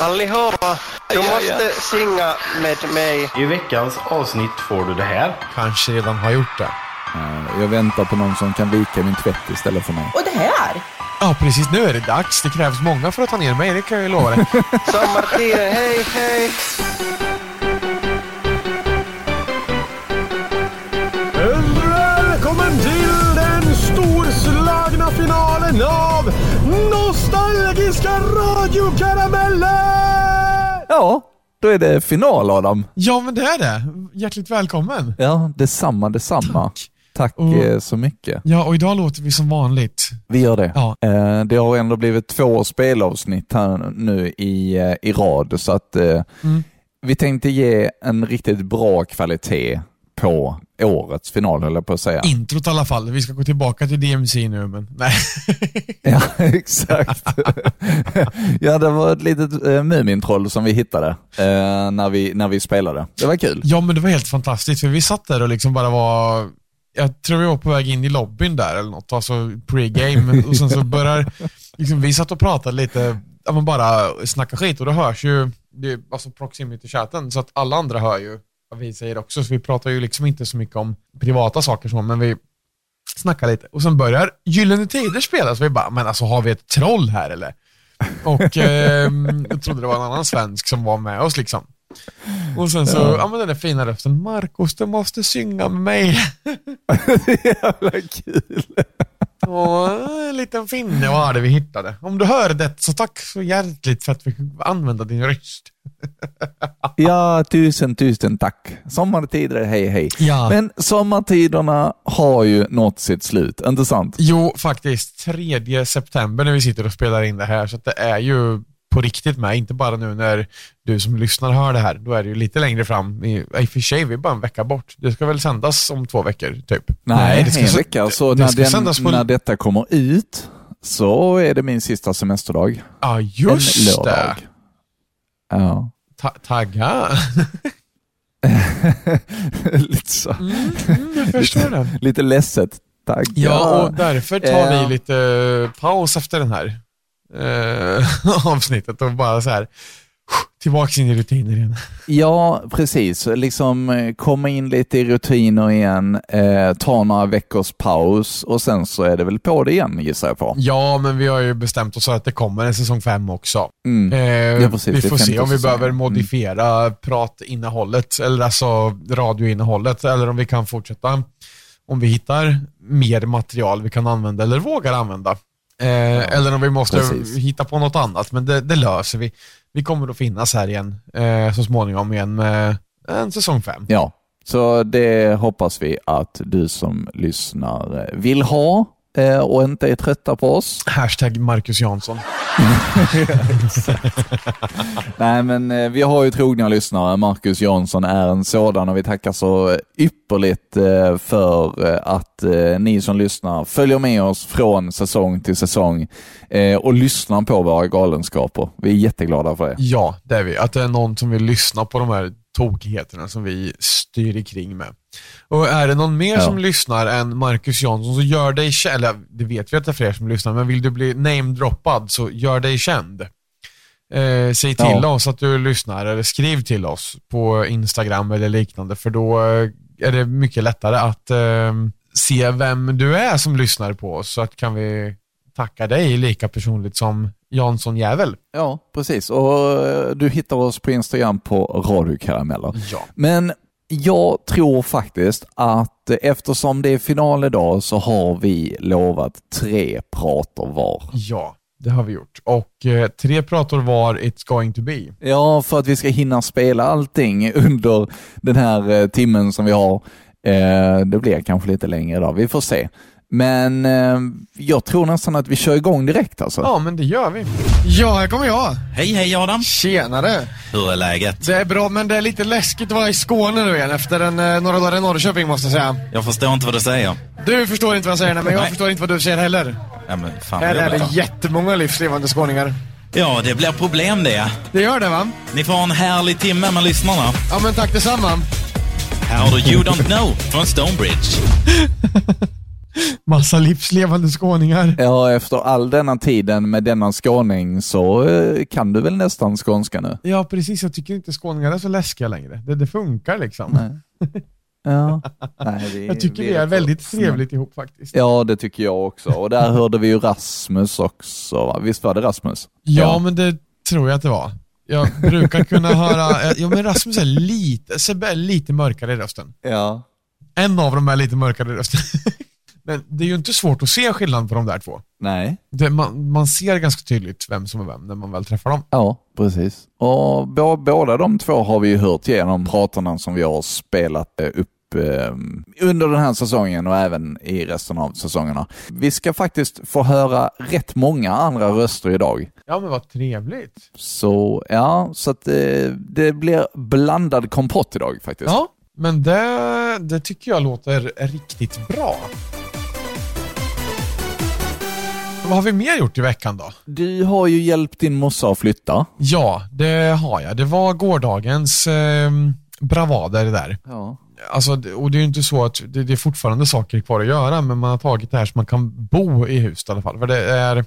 Allihopa, du måste sjunga med mig. I veckans avsnitt får du det här. Kanske redan har gjort det. Eh, Jag väntar på någon som kan vika min tvätt istället för mig. Och det här? Ja, precis nu är det dags. Det krävs många för att ta ner mig, det kan jag ju lova dig. Sommartiden, hej hej. Välkommen till den storslagna finalen av Nostalgiska radiokarameller! Ja, då är det final Adam. Ja, men det är det. Hjärtligt välkommen. Ja, detsamma, detsamma. Tack, Och- eh, så mycket. Ja, och idag låter vi som vanligt. Vi gör det. Ja. Eh, Det har ändå blivit två spelavsnitt här nu i, eh, i rad, så att eh, Mm. vi tänkte ge en riktigt bra kvalitet på årets final, höll jag på att säga. Introt i alla fall. Vi ska gå tillbaka till DMC nu, men nej. Ja, exakt. ja, det var ett litet eh, Mumintroll som vi hittade eh, när, vi, när vi spelade. Det var kul. Ja, men det var helt fantastiskt, för vi satt där och liksom bara var... Jag tror vi var på väg in i lobbyn där eller något, alltså pre-game. Och sen så börjar... Liksom, vi satt och pratade lite, ja men bara snacka skit och då hörs ju, det, är alltså proximity-chatten, så att alla andra hör ju vad vi säger också. Så vi pratar ju liksom inte så mycket om privata saker så, men vi snackar lite. Och sen börjar Gyllene Tider spelas, så vi bara, men alltså har vi ett troll här eller? Och eh, jag trodde det var en annan svensk som var med oss liksom. Och sen så, ja, men den där fina rösten, Marcos du måste synga med mig. Jävla kul. Och en liten finne var det vi hittade. Om du hör det så tack så hjärtligt för att vi fick använda din röst. Ja, tusen, tusen tack. Sommartider, hej, hej. Ja. Men sommartiderna har ju nått sitt slut, inte sant? Jo, faktiskt 3 september när vi sitter och spelar in det här, så det är ju på riktigt med, inte bara nu när du som lyssnar hör det här. Då är det ju lite längre fram. I, i och för sig, vi är bara en vecka bort. Det ska väl sändas om två veckor, typ? Nej, det ska, en vecka. Så det när, ska den, sändas på... när detta kommer ut så är det min sista semesterdag. Ja, en just det. lördag. Ja. Ta tagga. lite så. Mm, jag förstår det. Lite ledset. Tack. Ja, och därför tar vi lite paus efter den här eh, avsnittet och bara så här tillbaks in i rutiner igen. Ja, precis. Liksom eh, komma in lite i rutiner igen, eh, ta några veckors paus och sen så är det väl på det igen gissar jag på. Ja, men vi har ju bestämt oss för att det kommer en säsong fem också. Mm. Eh, Ja, precis. vi får se om vi behöver Mm. modifiera pratinnehållet, eller alltså radioinnehållet, eller om vi kan fortsätta. Om vi hittar mer material vi kan använda eller vågar använda. Eh, eller om vi måste precis. hitta på något annat, men det, det löser vi. Vi kommer att finnas här igen eh, så småningom igen med en säsong fem. Ja, så det hoppas vi att du som lyssnar vill ha eh, och inte är trötta på oss. Hashtag Marcus Jansson. Nej, men eh, vi har ju trogna lyssnare. Marcus Jansson är en sådan och vi tackar så ypperligt eh, för att ni som lyssnar följer med oss från säsong till säsong och lyssnar på våra galenskaper. Vi är jätteglada för det. Ja, det är vi. Att det är någon som vill lyssna på de här tokigheterna som vi styr kring med. Och är det någon mer Ja. som lyssnar än Marcus Jansson så gör dig känd, eller det vet vi att det är fler som lyssnar, men vill du bli namedroppad så gör dig känd. Eh, säg till Ja. oss att du lyssnar eller skriv till oss på Instagram eller liknande för då eh, är det mycket lättare att eh, se vem du är som lyssnar på oss så att kan vi tacka dig lika personligt som Jansson Jävel. Ja, precis. Och eh, du hittar oss på Instagram på radiokarameller. Ja. Men jag tror faktiskt att eftersom det är final idag så har vi lovat tre prater var. Ja, det har vi gjort. Och eh, tre prator var It's going to be. Ja, för att vi ska hinna spela allting under den här eh, timmen som vi har. Eh, det blir kanske lite längre idag, vi får se. Men eh, jag tror nästan att vi kör igång direkt alltså. Ja, men det gör vi. Ja, här kommer jag. Hej, hej Adam. Tjenare. Hur är läget? Det är bra, men det är lite läskigt att vara i Skåne nu igen efter en, eh, några dagar i Norrköping måste jag säga. Jag förstår inte vad du säger. Du förstår inte vad jag säger, nej, men jag Nej. förstår inte vad du säger heller. Ja, men fan Här är det jobbigt. jättemånga livslevande skåningar. Ja, det blir problem det. Det gör det va? Ni får en härlig timme med lyssnarna. Ja, men tack detsamma. Här har du You Don't Know från Stonebridge. Massa livslevande skåningar. Ja, efter all denna tiden med denna skåning så eh, kan du väl nästan skånska nu? Ja, precis. Jag tycker inte skåningar är så läskiga längre. Det, det funkar liksom. Nej. Ja. Nej, vi, Jag tycker vi är väldigt trevligt ihop faktiskt. Ja, det tycker jag också. Och där hörde vi ju Rasmus också. Visst var det Rasmus? Ja, men det tror jag att det var. Jag brukar kunna höra, ja men Rasmus är lite, Sebbe är lite mörkare i rösten. Ja. En av dem är lite mörkare i rösten. Men det är ju inte svårt att se skillnad på de där två. Nej. Det, man, man ser ganska tydligt vem som är vem när man väl träffar dem. Ja, precis. Och bå- båda de två har vi ju hört genom pratarna som vi har spelat upp eh, under den här säsongen och även i resten av säsongerna. Vi ska faktiskt få höra rätt många andra röster idag. Ja men vad trevligt. Så ja, så att eh, det blir blandad kompott idag faktiskt. Ja, men det, det tycker jag låter riktigt bra. Vad har vi mer gjort i veckan då? Du har ju hjälpt din morsa att flytta. Ja, det har jag. Det var gårdagens eh, bravader där. Ja. Alltså, och det är ju inte så att det, det är fortfarande saker kvar att göra, men man har tagit det här så man kan bo i huset i alla fall. För det är,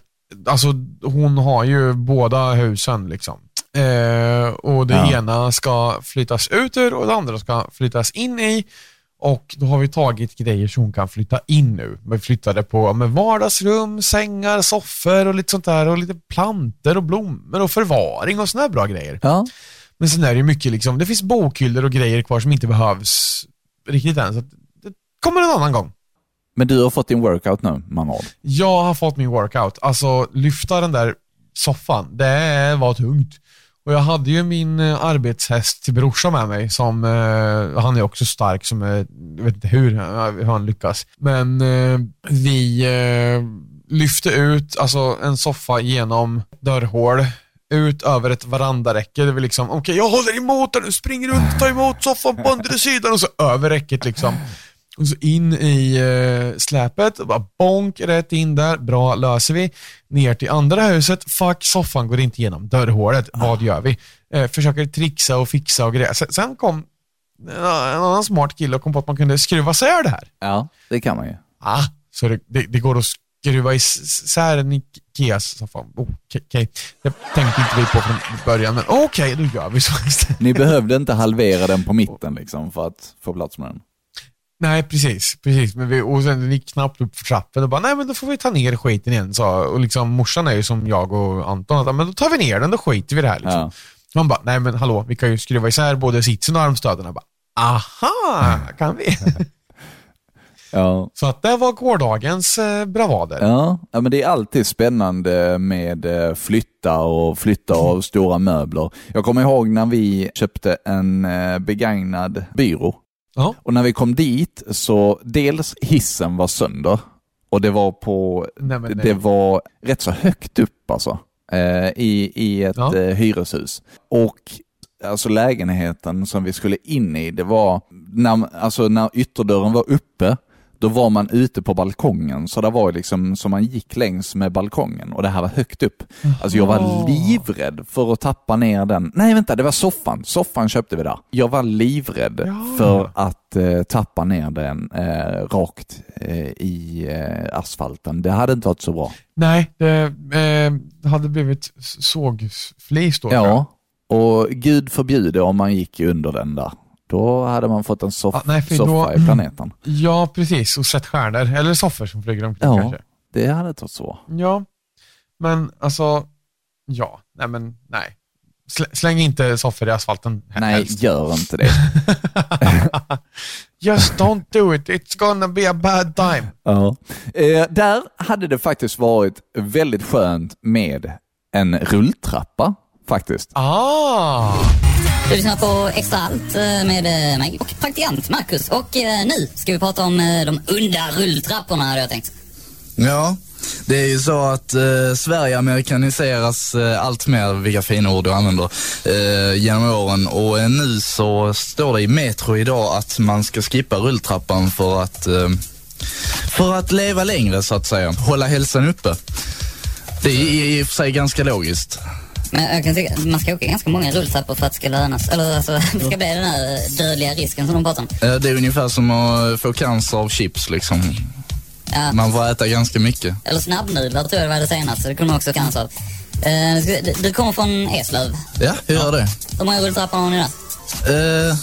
alltså hon har ju båda husen liksom. Eh, och det Ja. ena ska flyttas ut ur och det andra ska flyttas in i. Och då har vi tagit grejer så hon kan flytta in nu. Vi flyttade på med vardagsrum, sängar, soffor och lite sånt där och lite planter och blommor och förvaring och såna här bra grejer. Ja. Men sen är det ju mycket liksom, det finns bokhyllor och grejer kvar som inte behövs riktigt än. Så det kommer en annan gång. Men du har fått din workout nu, Manard. Jag har fått min workout. Alltså lyfta den där soffan, det var tungt. Och jag hade ju min eh, arbetshäst till brorsa med mig som, eh, han är också stark som, eh, jag vet inte hur, hur han lyckas. Men eh, vi eh, lyfte ut alltså en soffa genom dörrhål ut över ett verandaräcke. Det var liksom, okej jag håller emot den, nu spring runt, ta emot soffan på andra sidan och så över räcket liksom. Och så in i eh, släpet, och bara bonk rätt in där, bra löser vi. Ner till andra huset, fuck soffan går inte igenom dörrhålet, vad gör vi? Eh, försöker trixa och fixa och grejer. Sen, sen kom en annan smart kille och kom på att man kunde skruva isär det här. Ja, det kan man ju. Ah, så det, det, det går att skruva isär en Ikeas soffa. Okej, okej. det tänkte inte vi på från början, men okej, då gör vi så istället. Ni behövde inte halvera den på mitten liksom för att få plats med den. Nej, precis. precis. Men vi, och sen gick knappt upp för trappen och bara, nej men då får vi ta ner skiten igen. Så, och liksom, morsan är ju som jag och Anton, att, men då tar vi ner den, då skiter vi i det här. Liksom. Ja. Man bara, nej men hallå, vi kan ju skruva isär både sitsen och armstöden. Jag bara, aha, kan vi? Ja. så att det var gårdagens eh, bravader. Ja, ja, men det är alltid spännande med eh, flytta och flytta av stora möbler. Jag kommer ihåg när vi köpte en eh, begagnad byrå Ja. och när vi kom dit så dels hissen var sönder och det var på, Nej, nej. det var rätt så högt upp alltså eh, i, i ett Ja. eh, hyreshus. Och alltså lägenheten som vi skulle in i, det var när, alltså när ytterdörren var uppe då var man ute på balkongen, så det var liksom som man gick längs med balkongen och det här var högt upp. Alltså jag var livrädd för att tappa ner den. Nej vänta, det var soffan. Soffan köpte vi där. Jag var livrädd Ja. för att eh, tappa ner den eh, rakt eh, i eh, asfalten. Det hade inte varit så bra. Nej, det eh, hade blivit sågflis då. Ja, och gud förbjude om man gick under den där. Då hade man fått en soff- Ja, nej, soffa då- i planeten. ja, precis. Och sett stjärnor. Eller soffor som flyger omkring Ja. kanske. Det hade varit så. Ja, men alltså, ja, nej men nej. Slä- Släng inte soffor i asfalten Nej, helst. gör inte det. Just don't do it, it's gonna be a bad time. Ja. Eh, där hade det faktiskt varit väldigt skönt med en rulltrappa faktiskt. Ah! Du lyssnar på Extra Allt eh, med eh, mig och praktikant Marcus. Och eh, nu ska vi prata om de onda rulltrapporna hade jag tänkt. Ja, det är ju så att eh, Sverige amerikaniseras eh, allt mer, vilka fina ord du använder, eh, genom åren. Och eh, nu så står det i Metro idag att man ska skippa rulltrappan för att, eh, för att leva längre så att säga. Hålla hälsan uppe. Det är i och för sig ganska logiskt. Men jag kan tycka, man ska åka ganska många rulltrappor för att det ska lönas. Eller alltså, det ska bli den här dödliga risken som de pratar om. Eh, det är ungefär som att få cancer av chips liksom. Ja. Man får äta ganska mycket. Eller snabbnudlar tror jag det var det senaste. Det kunde man också kallas av. Eh, du- kommer från Eslöv. Ja, jag gör det. Hur många rulltrappor har ni där? Eh,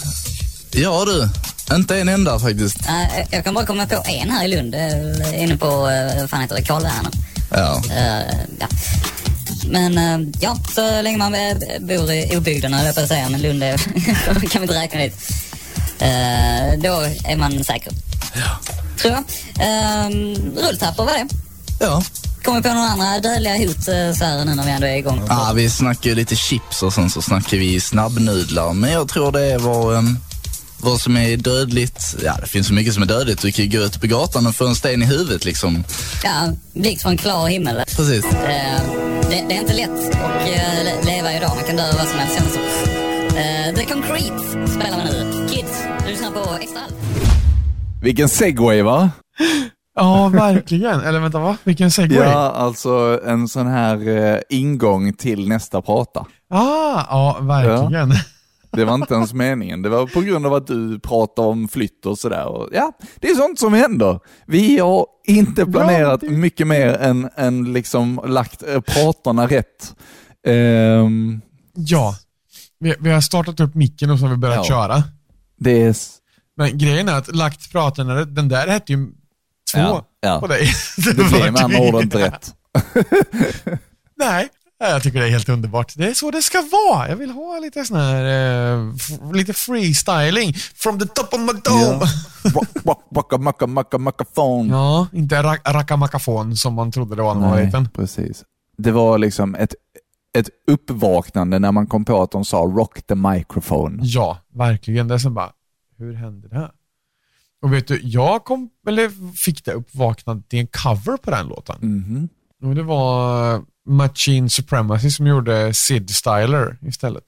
ja du, inte en enda faktiskt. Eh, jag kan bara komma på en här i Lund. eh, Inne på, eh, vad fan heter det, Karl Werner. Ja. Eh, ja. Men eh, ja, så länge man eh, bor i obygden höll jag på att säga, men Lund är, kan vi inte räkna dit. Eh, då är man säker. Tror jag. Uh, rulltrappor var det. Ja. Kommer på några andra dödliga hot så här nu när vi ändå är igång? Ah, vi snackar ju lite chips och sen så snackar vi snabbnudlar. Men jag tror det är vad, um, vad som är dödligt. Ja, det finns så mycket som är dödligt. Du kan ju gå ut på gatan och få en sten i huvudet liksom. Ja, blixt från klar himmel. Precis. Eh, det, det är inte lätt att eh, le- leva idag. Man kan dö vad som helst känns som. Eh, The Concrete spelar vi nu. Kids, du lyssnar på Extra Allt. Vilken segway va? Ja, verkligen. Eller vänta, va? Vilken segway? Ja, alltså en sån här eh, ingång till nästa prata. Ah, ja, verkligen. Det var inte ens meningen. Det var på grund av att du pratade om flytt och sådär. Ja, det är sånt som händer. Vi har inte planerat det- mycket mer än, än liksom lagt eh, pratarna rätt. Ehm, Ja. Vi, vi har startat upp micken och så har vi börjat Ja. köra. det är... Men grejen är att lagt pratarna, den där hette ju två Ja, ja. på dig. Det blev med andra ord inte rätt. Nej, jag tycker det är helt underbart. Det är så det ska vara. Jag vill ha lite sån här, eh, lite freestyling from the top of my dome. Rock, rock, Macka, macka, macka, mackafon. Ja, inte ra- rackamakafon som man trodde det var när man var liten. precis. Det var liksom ett, ett uppvaknande när man kom på att de sa rock the microphone. Ja, verkligen. Det är som bara, hur hände det här? Och vet du, jag kom, eller fick det uppvaknandet i en cover på den låten. Mhm. Och det var Machine Supremacy som gjorde Sid Styler istället.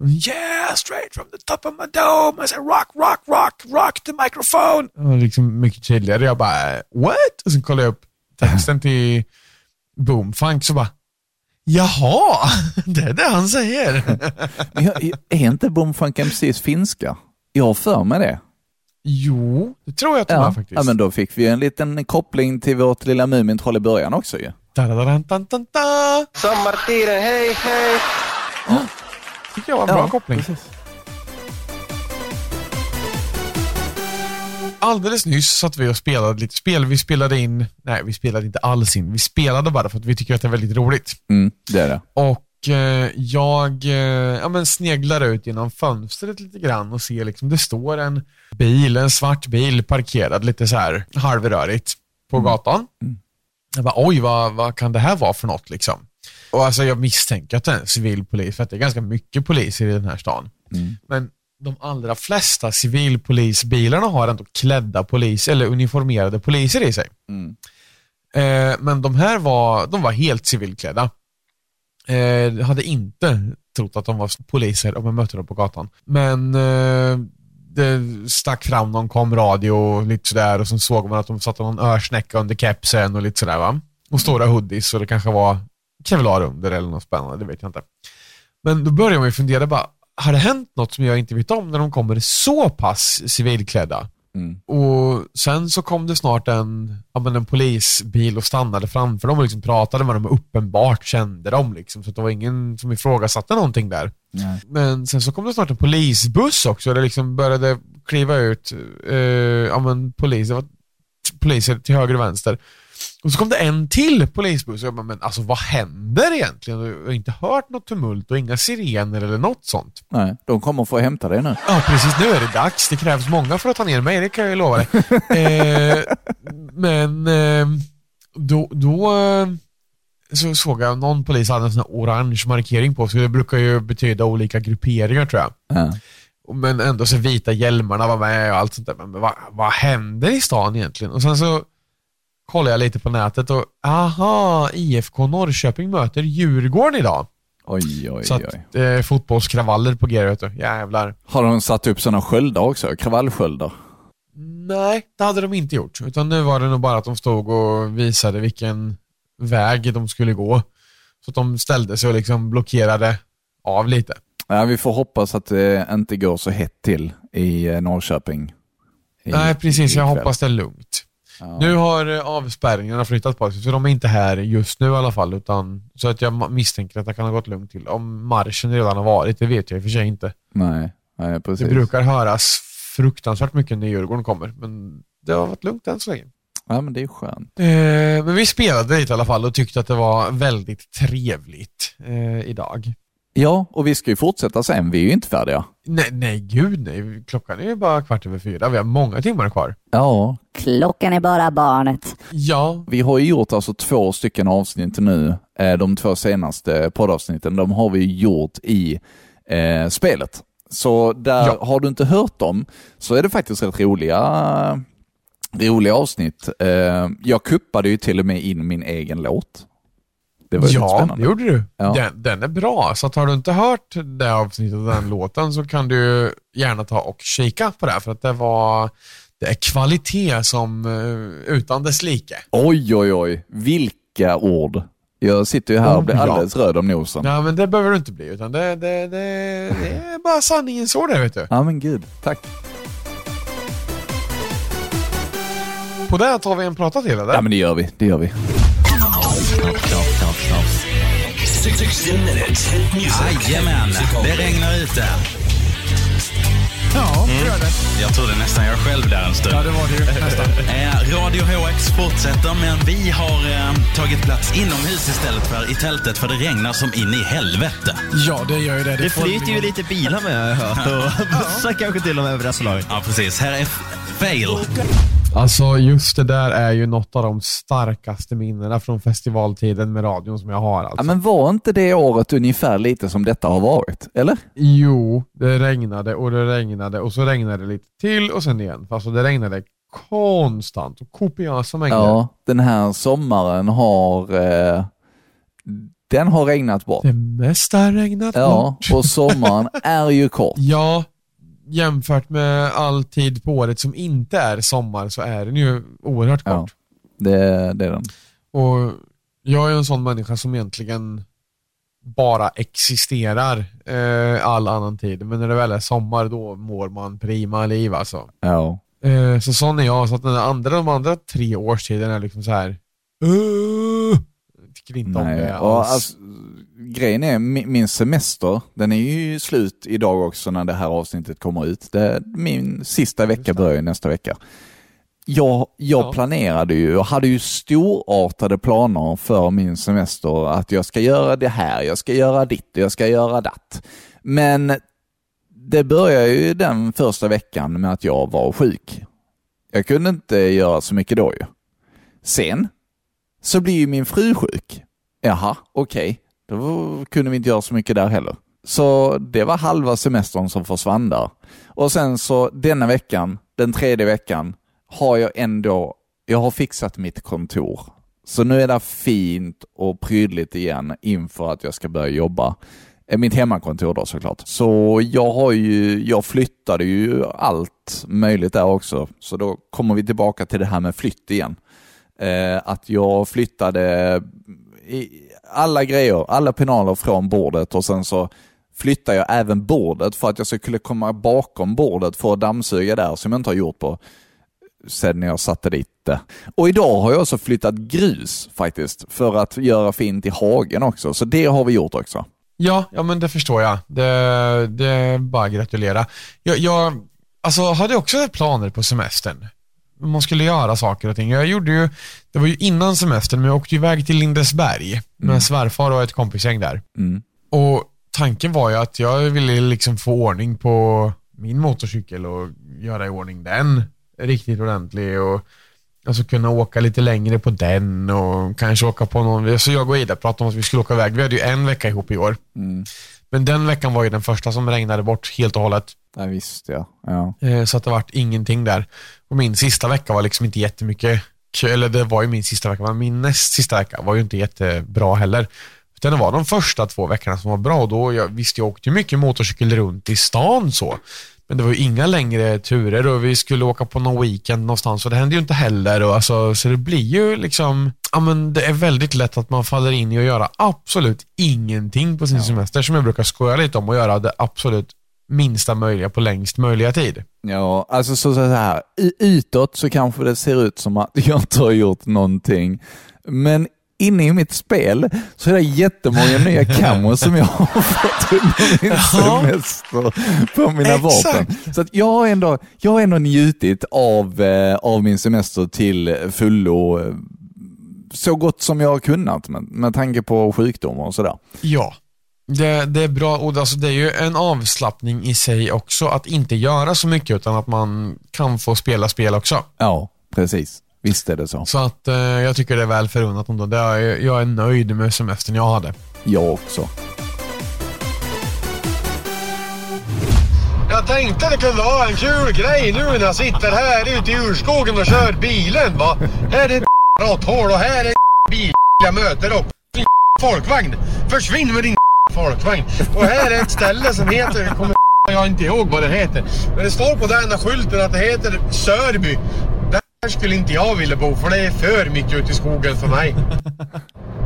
Yeah, straight from the top of my dome. I said rock, rock, rock, rock the microphone. Och liksom mycket tydligare. Jag bara, what? Och sen kollade jag upp texten till Boomfunk så bara, jaha, det är det han säger. Men jag- Är inte Boomfunk MCs finska? Jag har för mig det. jo, det tror jag att de är Ja, faktiskt. ja, men då fick vi en liten koppling till vårt lilla Mumintroll i början också ju. Sommartiden, hej hej! tycker jag var en bra koppling. Alldeles nyss satt vi och spelade lite spel. Vi spelade in, nej vi spelade inte alls in. Vi spelade bara för att vi tycker att det är väldigt roligt. Mm, det är det. Och eh, jag eh, ja, men sneglar ut genom fönstret lite grann och ser liksom, det står en bil, en svart bil parkerad lite så här halvrörigt på gatan. Jag bara, oj vad, vad kan det här vara för något liksom? Och alltså jag misstänker att det är en civil polis, för att det är ganska mycket poliser i den här stan. Men de allra flesta civilpolisbilarna har ändå klädda polis eller uniformerade poliser i sig. Eh, men de här var, de var helt civilklädda. Eh, jag hade inte trott att de var poliser om jag mötte dem på gatan. Men eh, det stack fram någon komradio och lite sådär och sen såg man att de satte någon örsnäcka under kepsen och lite sådär va. Och stora hoodies och det kanske var kevlar under eller något spännande, det vet jag inte. Men då börjar man ju fundera bara, har det hänt något som jag inte vet om när de kommer så pass civilklädda? Och sen så kom det snart en, ja, men en polisbil och stannade framför dem och liksom pratade med dem och uppenbart kände dem. Liksom, så att det var ingen som ifrågasatte någonting där. Men sen så kom det snart en polisbuss också det liksom började kliva ut eh, ja, men poliser, poliser till höger och vänster. Och så kom det en till polisbuss och jag bara, men alltså vad händer egentligen? Jag har inte hört något tumult och inga sirener eller något sånt. Nej, de kommer få hämta dig nu. Ja, precis. Nu är det dags. Det krävs många för att ta ner mig, det kan jag ju lova dig. eh, men eh, då, då eh, så såg jag någon polis hade en sån här orange markering på sig. Det brukar ju betyda olika grupperingar tror jag. Ja. Men ändå så vita hjälmarna var med och allt sånt där. Men vad, vad händer i stan egentligen? Och sen så kollade jag lite på nätet och aha, IFK Norrköping möter Djurgården idag. Oj, oj, Så oj. att, eh, fotbollskravaller på G, vet du. Jävlar. Har de satt upp sådana sköldar också? Kravallsköldar? Nej, det hade de inte gjort. Utan nu var det nog bara att de stod och visade vilken väg de skulle gå. Så att de ställde sig och liksom blockerade av lite. Ja, vi får hoppas att det inte går så hett till i eh, Norrköping. I, Nej, precis. Jag hoppas det är lugnt. Nu har eh, avspärrningarna flyttat på sig, så de är inte här just nu i alla fall. Utan, så att jag misstänker att det kan ha gått lugnt till. Om marschen redan har varit, det vet jag i och för sig inte. Nej, nej precis. Det brukar höras fruktansvärt mycket när Djurgården kommer, men det har varit lugnt än så länge. Ja, men det är skönt. Eh, men vi spelade lite i alla fall och tyckte att det var väldigt trevligt eh, idag. Ja, och vi ska ju fortsätta sen. Vi är ju inte färdiga. Nej, nej, gud nej. Klockan är ju bara kvart över fyra. Vi har många timmar kvar. Ja, Klockan är bara barnet. Ja, vi har ju gjort alltså två stycken avsnitt nu. Eh, De två senaste poddavsnitten, de har vi gjort i eh, spelet. Så där Ja. har du inte hört dem, så är det faktiskt rätt roliga, roliga avsnitt. Eh, jag kuppade ju till och med in min egen låt. Det var ju ja det gjorde du. Ja. Den, den är bra, så att har du inte hört det avsnittet den låten så kan du gärna ta och kika på det, här, för att det var det är kvalitet som eh, utan dess like. Oj, oj, oj. Vilka ord. Jag sitter ju här och blir alldeles röd om nosen. Ja, men det behöver du inte bli, utan det, det, det, det är bara sanningens ord vet du. Ja, men gud. Tack. På det tar vi en prata till, eller? Ja, men det gör vi. Det gör vi. 60 minutes hit music. Jajamän, det regnar ute. Ja, det gör det. Jag trodde nästan jag själv där en stund. Ja, det var det ju nästan. Eh, Radio HX fortsätter, men vi har eh, tagit plats inomhus istället för i tältet, för det regnar som in i helvete. Ja, det gör ju det. Det får flyter vi- ju lite bilar med har jag hört och bussar kanske till och med över det här laget. Ja, precis. Här är f- fail. Alltså just det där är ju något av de starkaste minnena från festivaltiden med radion som jag har. Alltså. Ja, men var inte det året ungefär lite som detta har varit? Eller? Jo, det regnade och det regnade och så regnade det lite till och sen igen. Alltså det regnade konstant och kopiösa mängder. Ja, den här sommaren har eh, den har regnat bort. Det mesta har regnat Ja, bort. och sommaren är ju kort. Ja, jämfört med all tid på året som inte är sommar så är den ju oerhört Ja. kort. Det, det är den. Och jag är en sån människa som egentligen bara existerar eh, all annan tid. Men när det väl är sommar då mår man prima liv alltså. Ja. Eh, så sån är jag. Så att den andra, de andra tre årstiderna är liksom så här. Uh, tycker inte om Nej. det Och alls. alltså, grejen är, mi- min semester, den är ju slut idag också när det här avsnittet kommer ut. Det, min sista vecka börjar ju nästa vecka. Jag, jag Ja. planerade ju och hade ju storartade planer för min semester att jag ska göra det här, jag ska göra ditt och jag ska göra datt. Men det började ju den första veckan med att jag var sjuk. Jag kunde inte göra så mycket då ju. Sen så blir ju min fru sjuk. Jaha, okej. Då kunde vi inte göra så mycket där heller. Så det var halva semestern som försvann där. Och sen så denna veckan, den tredje veckan, har jag ändå, jag har fixat mitt kontor. Så nu är det fint och prydligt igen inför att jag ska börja jobba. Eh, mitt hemmakontor då såklart. Så jag har ju, jag flyttade ju allt möjligt där också. Så då kommer vi tillbaka till det här med flytt igen. Eh, att jag flyttade alla grejer, alla penaler från bordet och sen så flyttade jag även bordet för att jag skulle komma bakom bordet för att dammsuga där som jag inte har gjort på sedan jag satte dit det. Och idag har jag också flyttat grus faktiskt för att göra fint i hagen också. Så det har vi gjort också. Ja, ja men det förstår jag. Det, det är bara att gratulera. Jag, jag alltså, hade också planer på semestern. Man skulle göra saker och ting. Jag gjorde ju, det var ju innan semestern, men jag åkte iväg till Lindesberg med svärfar och ett kompisgäng där. Mm. Och tanken var ju att jag ville liksom få ordning på min motorcykel och göra i ordning den riktigt ordentlig och alltså kunna åka lite längre på den och kanske åka på någon, så jag och Ida pratade om att vi skulle åka iväg. Vi hade ju en vecka ihop i år. Mm. Men den veckan var ju den första som regnade bort helt och hållet. Ja, visst ja. ja. Eh, Så att det vart ingenting där. Och min sista vecka var liksom inte jättemycket, kul- eller det var ju min sista vecka, men min näst sista vecka var ju inte jättebra heller. Utan det var de första två veckorna som var bra och då, jag, visst jag åkte ju mycket motorcykel runt i stan så. Men det var ju inga längre turer och vi skulle åka på någon weekend någonstans och det hände ju inte heller. Och alltså, så det blir ju liksom, ja men det är väldigt lätt att man faller in i att göra absolut ingenting på sin semester som jag brukar skoja lite om och göra det absolut minsta möjliga på längst möjliga tid. Ja, alltså så, så här, y- utåt så kanske det ser ut som att jag inte har gjort någonting. Men inne i mitt spel så är det jättemånga nya camos som jag har fått under min semester på mina Exakt. vapen. Så att jag har ändå, jag har ändå njutit av, eh, av min semester till fullo eh, så gott som jag har kunnat med, med tanke på sjukdomar och sådär. Ja. Det, det är bra och alltså det är ju en avslappning i sig också att inte göra så mycket utan att man kan få spela spel också. Ja, precis. Visst är det så. Så att eh, jag tycker det är väl förunnat ändå. Det är, jag är nöjd med semestern jag hade. Jag också. Jag tänkte det kunde vara en kul grej nu när jag sitter här ute i urskogen och kör bilen va. Här är ett råtthål och här är ett bil jag möter. Din folkvagn. Försvinn med din folkvagn. Och här är ett ställe som heter, kommer jag inte ihåg vad det heter. Men det står på den här skylten att det heter Sörby. Där skulle inte jag vilja bo för det är för mycket ute i skogen för mig.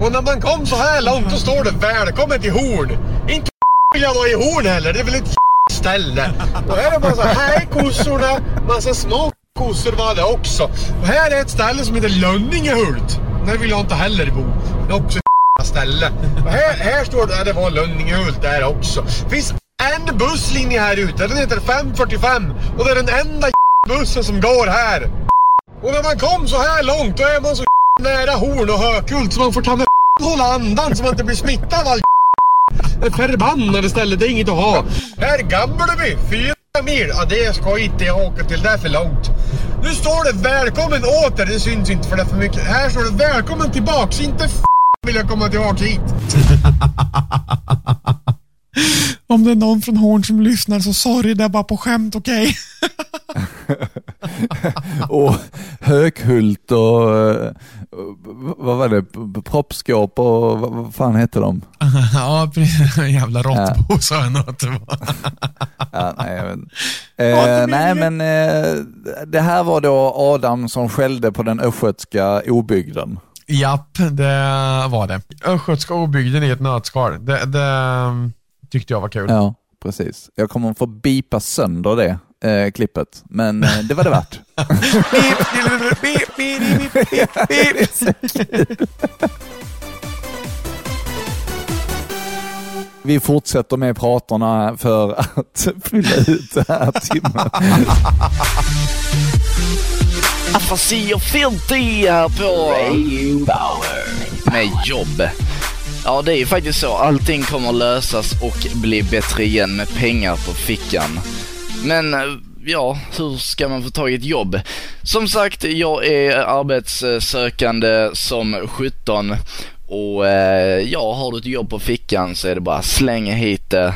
Och när man kom så här långt då står det välkommen till Horn. Inte vill jag vara i Horn heller. Det är väl ett ställe. Och här är massa, här är kossorna, massa små kossor var det också. Och här är ett ställe som heter Lönningehult. Där vill jag inte heller bo. Det är också ställe. Här, här står det, det var Lönningehult där också. Det finns en busslinje här ute, den heter 545 och det är den enda bussen som går här. Och när man kom så här långt då är man så nära Horn och Hökult så man får ta med hålla andan så man inte blir smittad av all det förbannade stället, det är inget att ha. Här Gamleby, fyra mil. Ja, det ska inte jag åka till, det är för långt. Nu står det välkommen åter, det syns inte för det är för mycket. Här står det välkommen tillbaks, inte f vill jag komma tillbaks hit. Om det är någon från Horn som lyssnar så sorry, det är bara på skämt, okej? och Höghult och eh, vad var det, proppskåp och vad, vad fan hette de? ja, precis. Jävla råttbo sa jag nog att det var. Ja, nej, inte. Eh, nej men eh, det här var då Adam som skällde på den östgötska obygden. Japp, det var det. Östgötska obygden i ett nötskal. Det, det mm, tyckte jag var kul. Ja, precis. Jag kommer få bipa sönder det eh, klippet, men eh, det var det värt. Vi fortsätter med pratarna för att fylla ut den här timmen. Afasi och Filthy här på Radio Bauer med jobb. Ja, det är ju faktiskt så. Allting kommer lösas och bli bättre igen med pengar på fickan. Men eh, ja, hur ska man få tag i ett jobb? Som sagt, jag är arbetssökande som 17 och eh, ja, har du ett jobb på fickan så är det bara slänga hit det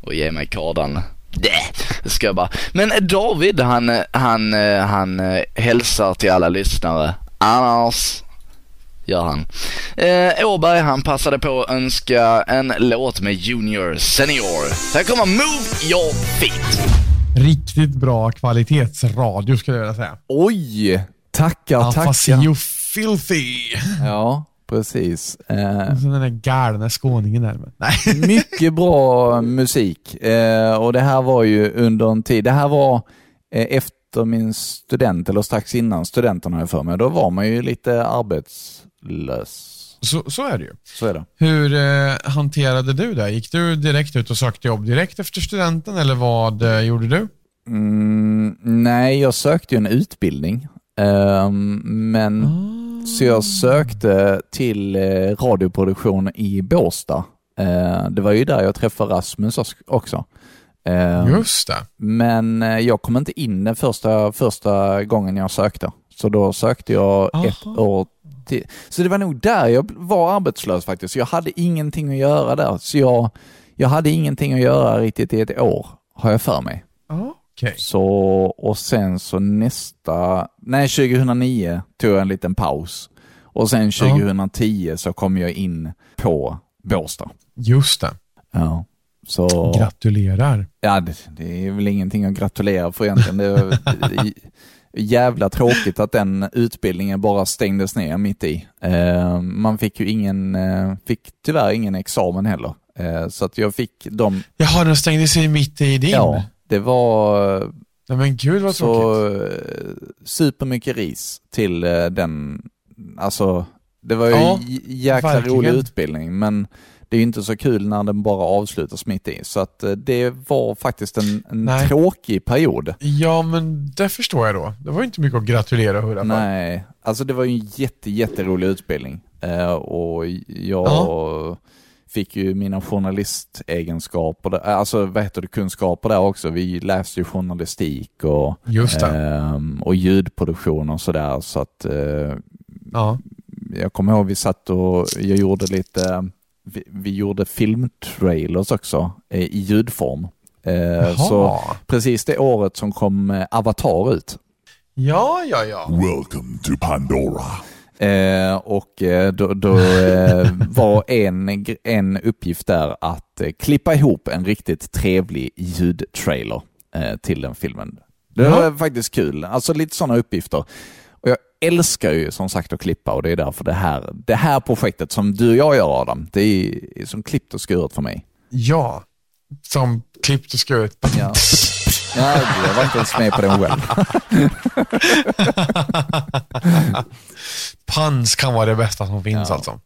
och ge mig kardan. Det ska jag bara. Men David, han, han, han eh, hälsar till alla lyssnare. Annars gör han. Eh, Åberg, han passade på att önska en låt med Junior Senior. Här kommer Move Your Feet. Riktigt bra kvalitetsradio skulle jag vilja säga. Oj! Tackar, tackar. och filthy. Ja, precis. Eh, Och så den där galna skåningen där. Nej. mycket bra musik. Eh, och det här var ju under en tid, det här var eh, efter min student, eller strax innan studenten har jag för mig. Då var man ju lite arbetslös. Så, så är det ju. Så är det. Hur eh, hanterade du det? Gick du direkt ut och sökte jobb direkt efter studenten eller vad eh, gjorde du? Mm, nej, jag sökte ju en utbildning. Ehm, men Så jag sökte till eh, radioproduktion i Båstad. Eh, det var ju där jag träffade Rasmus också. Ehm, Just det. Men eh, jag kom inte in den första, första gången jag sökte. Så då sökte jag ett år till. Så det var nog där jag var arbetslös faktiskt. Jag hade ingenting att göra där. Så jag, jag hade ingenting att göra riktigt i ett år, har jag för mig. Okej. Så, och sen så nästa, nej 2009 tog jag en liten paus. Och sen 2010 så kom jag in på Båstad. Just det. Ja. Så, Gratulerar. ja, det, det är väl ingenting att gratulera för egentligen. Det är jävla tråkigt att den utbildningen bara stängdes ner mitt i. Eh, man fick ju ingen, eh, fick tyvärr ingen examen heller. Eh, så att jag fick dem, Jaha, den stängde sig mitt i din? ja, det var Nej men gud vad så tråkigt. eh, supermycket ris till eh, den, alltså det var ju Ja, jäkla verkligen. rolig utbildning men det är ju inte så kul när den bara avslutas mitt i. Så att eh, det var faktiskt en, en tråkig period. Ja, men det förstår jag då. Det var ju inte mycket att gratulera hurra för. Nej, alltså det var ju en jätte, jätterolig utbildning. Och jag Ja. Fick ju mina journalistegenskaper, där, alltså vad heter det, kunskaper där också. Vi läste ju journalistik och, Just det. ehm, och ljudproduktion och sådär. Så att eh, Ja. jag kommer ihåg vi satt och jag gjorde lite, vi, vi gjorde filmtrailers också eh, i ljudform. Eh, så precis det året som kom eh, Avatar ut. Ja, ja, ja. Welcome to Pandora. Eh, och eh, då, då eh, var en, en uppgift där att eh, klippa ihop en riktigt trevlig ljudtrailer till den filmen. Det var faktiskt kul. Alltså lite sådana uppgifter. Och jag älskar ju som sagt att klippa och det är därför det här, det här projektet som du och jag gör Adam, det är som klippt och skuret för mig. Ja. Som klippt och skuret. Ja. Ja, jag var inte ens med på den själv. Pans kan vara det bästa som finns Ja. alltså.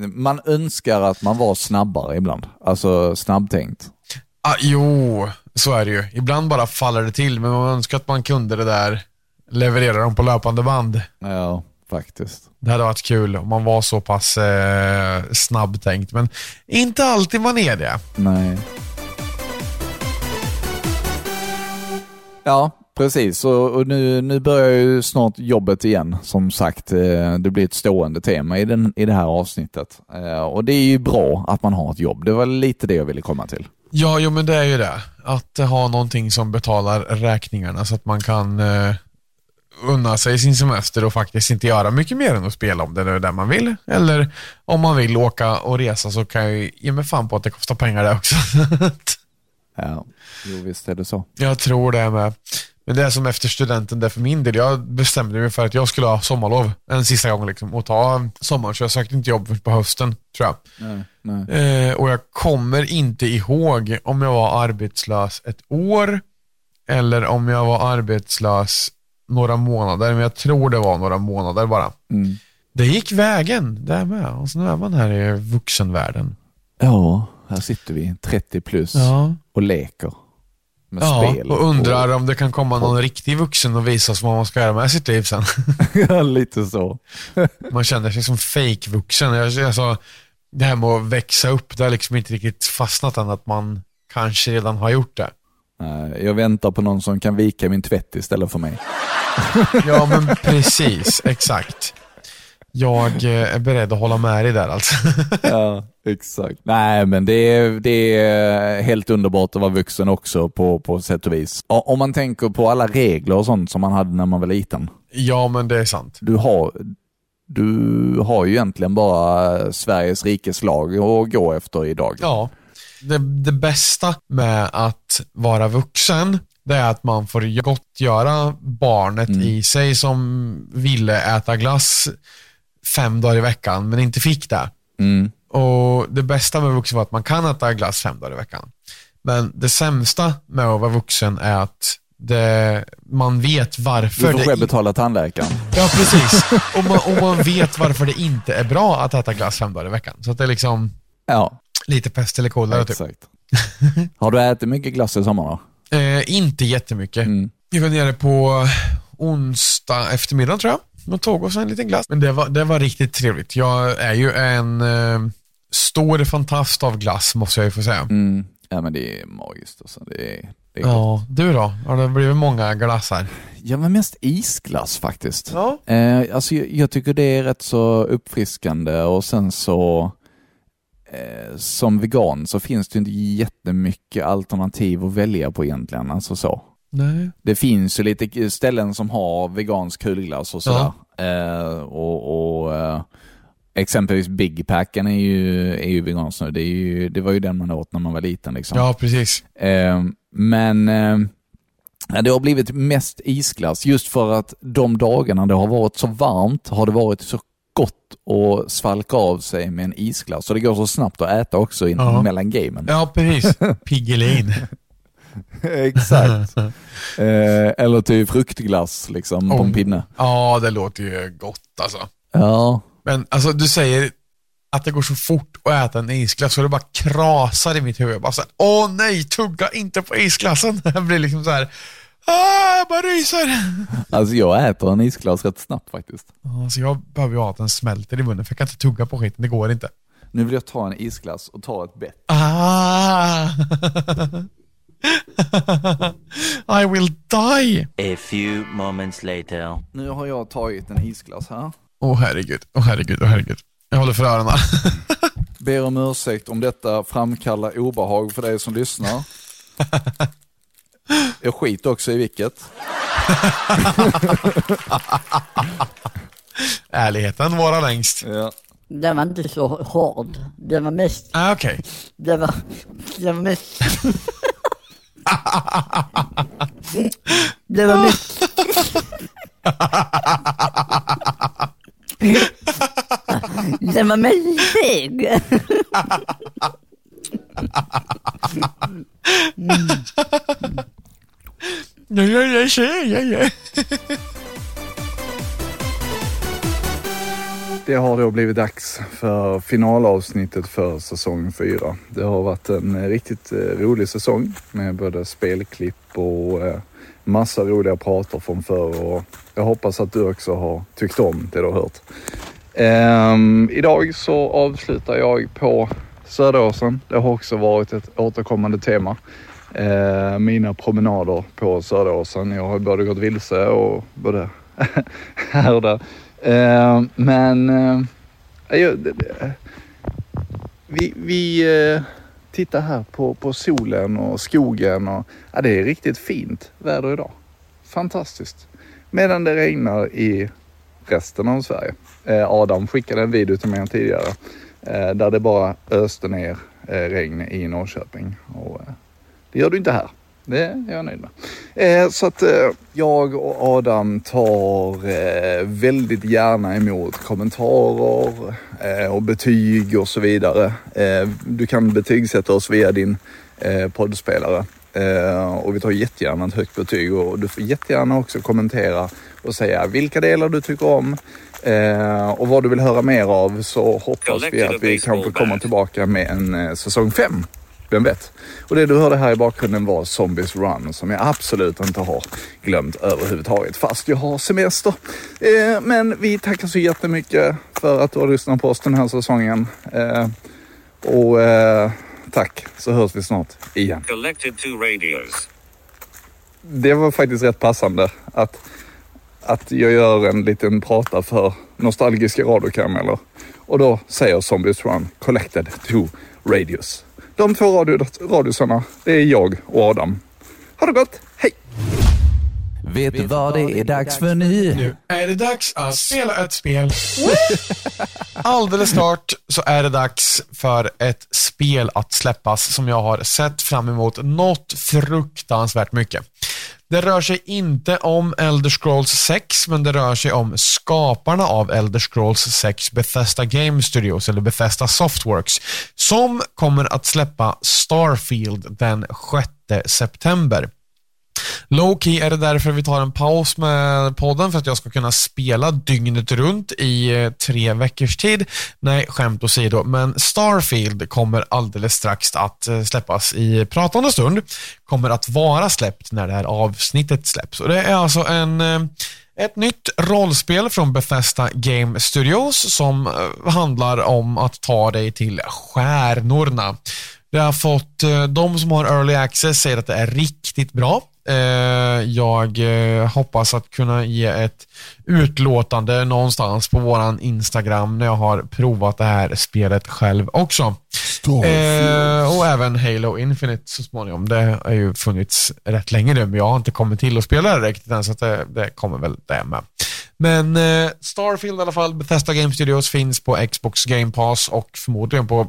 Man önskar att man var snabbare ibland. Alltså snabbtänkt. Ah, jo, så är det ju. Ibland bara faller det till, men man önskar att man kunde det där, leverera dem på löpande band. Ja, faktiskt. Det hade varit kul om man var så pass eh, snabbtänkt, men inte alltid man är det. Nej. Ja, precis. Och, och nu, nu börjar ju snart jobbet igen. Som sagt, eh, det blir ett stående tema i, den, i det här avsnittet. Eh, och det är ju bra att man har ett jobb. Det var lite det jag ville komma till. Ja, jo, men det är ju det. Att eh, ha någonting som betalar räkningarna så att man kan eh, unna sig sin semester och faktiskt inte göra mycket mer än att spela om det är det man vill. Eller om man vill åka och resa så kan jag ju ge mig fan på att det kostar pengar det också. Ja, jo visst är det så. jag tror det med. Men det är som efter studenten där för min del. Jag bestämde mig för att jag skulle ha sommarlov en sista gång liksom, och ta sommaren. Så jag sökte inte jobb först på hösten, tror jag. Nej, nej. Eh, och jag kommer inte ihåg om jag var arbetslös ett år eller om jag var arbetslös några månader. Men jag tror det var några månader bara. Mm. Det gick vägen, det med. Och så nu är man här i vuxenvärlden. Ja, här sitter vi, 30 plus, Ja. och leker med Ja, spel. och undrar om det kan komma någon riktig vuxen och visa oss vad man ska göra med sitt liv sen. Ja, lite så. Man känner sig som fake-vuxen. Jag- Alltså, det här med att växa upp, det har liksom inte riktigt fastnat än att man kanske redan har gjort det. Jag väntar på någon som kan vika min tvätt istället för mig. Ja, men precis. Exakt. Jag eh, är beredd att hålla med dig där alltså. Ja, exakt. Nej, men det är, det är helt underbart att vara vuxen också på, på sätt och vis. Om man tänker på alla regler och sånt som man hade när man var liten. Ja, men det är sant. Du har, du har ju egentligen bara Sveriges rikes lag att gå efter idag. Ja. Det, det bästa med att vara vuxen, det är att man får gottgöra barnet i sig som ville äta glass fem dagar i veckan, men inte fick det. Mm. Och Det bästa med vuxen var att man kan äta glass fem dagar i veckan. Men det sämsta med att vara vuxen är att det, man vet varför Du får själv betala tandläkaren. Ja, precis. Och man, och man vet varför det inte är bra att äta glass fem dagar i veckan. Så att det är liksom Ja, lite pest eller kolera typ. Har du ätit mycket glass i sommar då? Eh, inte jättemycket. Mm. Vi var nere på onsdag eftermiddag tror jag och tog oss en liten glass. Men det var, det var riktigt trevligt. Jag är ju en eh, stor fantast av glass måste jag ju få säga. Mm. Ja, men det är magiskt alltså. Det är, det är. Ja, du då? Har det blivit många glassar? Ja, men mest isglass faktiskt. Ja. Eh, alltså, jag, jag tycker det är rätt så uppfriskande och sen så eh, som vegan så finns det inte jättemycket alternativ att välja på egentligen. Alltså så. Nej. Det finns ju lite ställen som har vegansk kulglass och sådär. Eh, och, och eh, exempelvis Big Packen är ju, är ju vegansk nu. Det, är ju, det var ju den man åt när man var liten. Liksom. Ja, precis. Eh, men eh, ja, det har blivit mest isglass just för att de dagarna det har varit så varmt har det varit så gott att svalka av sig med en isglass. Och det går så snabbt att äta också in, Ja. mellan gamen. Ja, precis. Piggelin. Exakt. eh, eller till fruktglass liksom på en Om- pinne. Ja, det låter ju gott alltså. Ja, Men alltså du säger att det går så fort att äta en isglass så det bara krasar i mitt huvud. Jag bara så här, åh nej, tugga inte på isglassen. Jag blir liksom så här, ah, jag bara ryser. alltså jag äter en isglass rätt snabbt faktiskt. Alltså jag behöver ju ha att den smälter i munnen för jag kan inte tugga på skiten, det går inte. Nu vill jag ta en isglass och ta ett bett. Ah! I will die! A few moments later. Nu har jag tagit en isglass här. Åh herregud, åh herregud, åh herregud. Jag håller för öronen. Ber om ursäkt om detta framkallar obehag för dig som lyssnar. Jag skiter också i vilket. Ärligheten vara längst. Ja. Den var inte så hård. Den var mest... Ah, Okej. Den var... Den var mest... Det var mest... Det var mest seg. Ja, ja, ja, ja, ja, Det har då blivit dags för finalavsnittet för säsong 4. Det har varit en eh, riktigt eh, rolig säsong med både spelklipp och eh, massa roliga prater från förr och jag hoppas att du också har tyckt om det du har hört. Ehm, idag så avslutar jag på Söderåsen. Det har också varit ett återkommande tema. Eh, mina promenader på Söderåsen. Jag har både gått vilse och både här och där. Eh, men eh, jag, det, det, vi, vi eh, tittar här på, på solen och skogen och ja, det är riktigt fint väder idag. Fantastiskt. Medan det regnar i resten av Sverige. Eh, Adam skickade en video till mig tidigare eh, där det bara öste ner eh, regn i Norrköping. Och, det gör du inte här. Det är jag nöjd med. Eh, så att eh, jag och Adam tar eh, väldigt gärna emot kommentarer eh, och betyg och så vidare. Eh, du kan betygsätta oss via din eh, poddspelare. Och vi tar jättegärna ett högt betyg och du får jättegärna också kommentera och säga vilka delar du tycker om och vad du vill höra mer av så hoppas vi att vi kanske kommer tillbaka med en säsong 5. Vem vet? Och det du hörde här i bakgrunden var Zombies Run som jag absolut inte har glömt överhuvudtaget fast jag har semester. Eh, men vi tackar så jättemycket för att du har lyssnat på oss den här säsongen. Eh, och eh, tack så hörs vi snart igen. Collected two radios. Det var faktiskt rätt passande att, att jag gör en liten prata för nostalgiska radiokarameller. Och då säger Zombies Run Collected to Radios. De två radio, radiosarna, det är jag och Adam. Ha det gott, hej! Vet du vad det är dags för nu? Nu är det dags att spela ett spel. Alldeles snart så är det dags för ett spel att släppas som jag har sett fram emot något fruktansvärt mycket. Det rör sig inte om Elder Scrolls 6, men det rör sig om skaparna av Elder Scrolls 6, Bethesda Game Studios, eller Bethesda Softworks, som kommer att släppa Starfield den 6 september. Low key är det därför vi tar en paus med podden för att jag ska kunna spela dygnet runt i eh, tre veckors tid. Nej, skämt åsido, men Starfield kommer alldeles strax att eh, släppas i pratande stund. Kommer att vara släppt när det här avsnittet släpps. Och det är alltså en eh, ett nytt rollspel från Bethesda Game Studios som handlar om att ta dig till stjärnorna. Det har fått, de som har early access säger att det är riktigt bra. Eh, Jag eh, hoppas att kunna ge ett utlåtande någonstans på våran Instagram när jag har provat det här spelet själv också. Eh, och även Halo Infinite så småningom. Det har ju funnits rätt länge nu, men jag har inte kommit till att spela det riktigt än, så det, det kommer väl det med. Men eh, Starfield i alla fall, Bethesda Game Studios finns på Xbox Game Pass och förmodligen på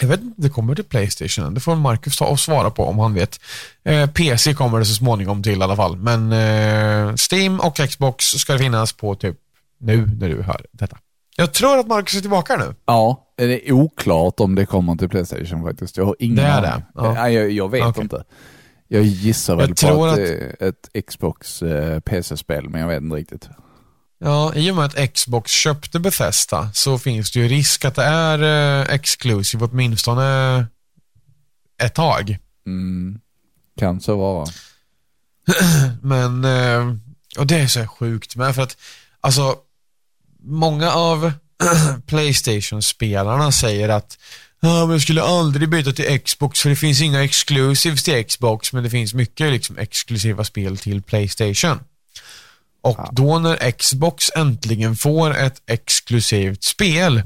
jag vet inte, det kommer till Playstation. Det får Marcus ta och svara på om han vet. Eh, PC kommer det så småningom till i alla fall. Men eh, Steam och Xbox ska det finnas på typ nu när du hör detta. Jag tror att Marcus är tillbaka nu. Ja, det är oklart om det kommer till Playstation faktiskt. Jag har ingen Det är det? Ja. Nej, jag, jag vet Okej. inte. Jag gissar väl Jag på att att- ett Xbox eh, PC-spel, men jag vet inte riktigt. Ja, i och med att Xbox köpte Bethesda så finns det ju risk att det är eh, exclusive åtminstone ett tag. Mm. Kan så vara. Men, eh, och det är så sjukt med för att, alltså, många av Playstation-spelarna säger att Ja, men jag skulle aldrig byta till Xbox för det finns inga exclusives till Xbox men det finns mycket liksom exklusiva spel till Playstation. Och då när Xbox äntligen får ett exklusivt spel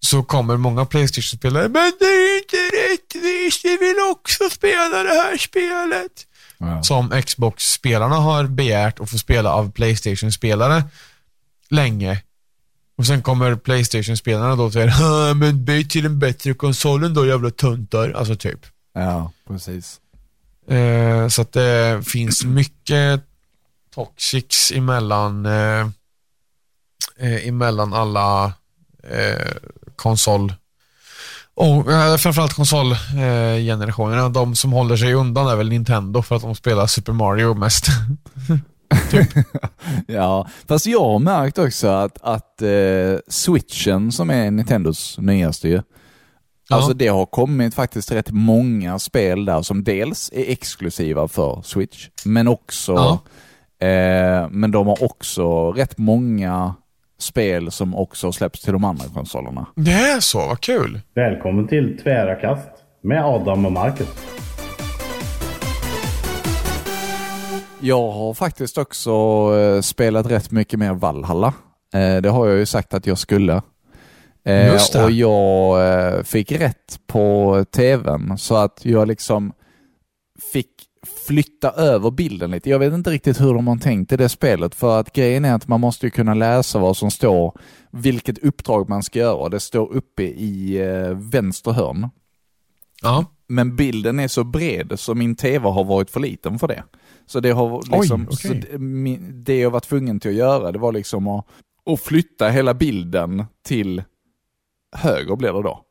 så kommer många Playstation-spelare Men det är inte rättvist, vi vill också spela det här spelet. Som Xbox-spelarna har begärt att få spela av Playstation-spelare länge. Och sen kommer Playstation-spelarna då och säger "Ha, men byt till den bättre konsolen då jävla tuntar. Alltså typ. Ja, precis. Eh, så att det finns mycket toxics emellan, eh, eh, emellan alla eh, konsol och eh, framförallt konsolgenerationerna. De som håller sig undan är väl Nintendo för att de spelar Super Mario mest. Ja, fast jag har märkt också att, att eh, switchen som är Nintendos nyaste ju, alltså det har kommit faktiskt rätt många spel där som dels är exklusiva för Switch, men också eh, men de har också rätt många spel som också släpps till de andra konsolerna. Det är så, vad kul. Välkommen till Tvära kast med Adam och Marcus. Jag har faktiskt också eh, spelat rätt mycket mer Valhalla. Eh, det har jag ju sagt att jag skulle. Just det. Och jag fick rätt på tvn så att jag liksom flytta över bilden lite. Jag vet inte riktigt hur de har tänkt i det spelet för att grejen är att man måste ju kunna läsa vad som står, vilket uppdrag man ska göra. Det står uppe i eh, vänster hörn. Ja. Men bilden är så bred så min tv har varit för liten för det. Så det har liksom, Oj, så okej. det, det jag var tvungen till att göra, det var liksom att, att flytta hela bilden till höger blir det då.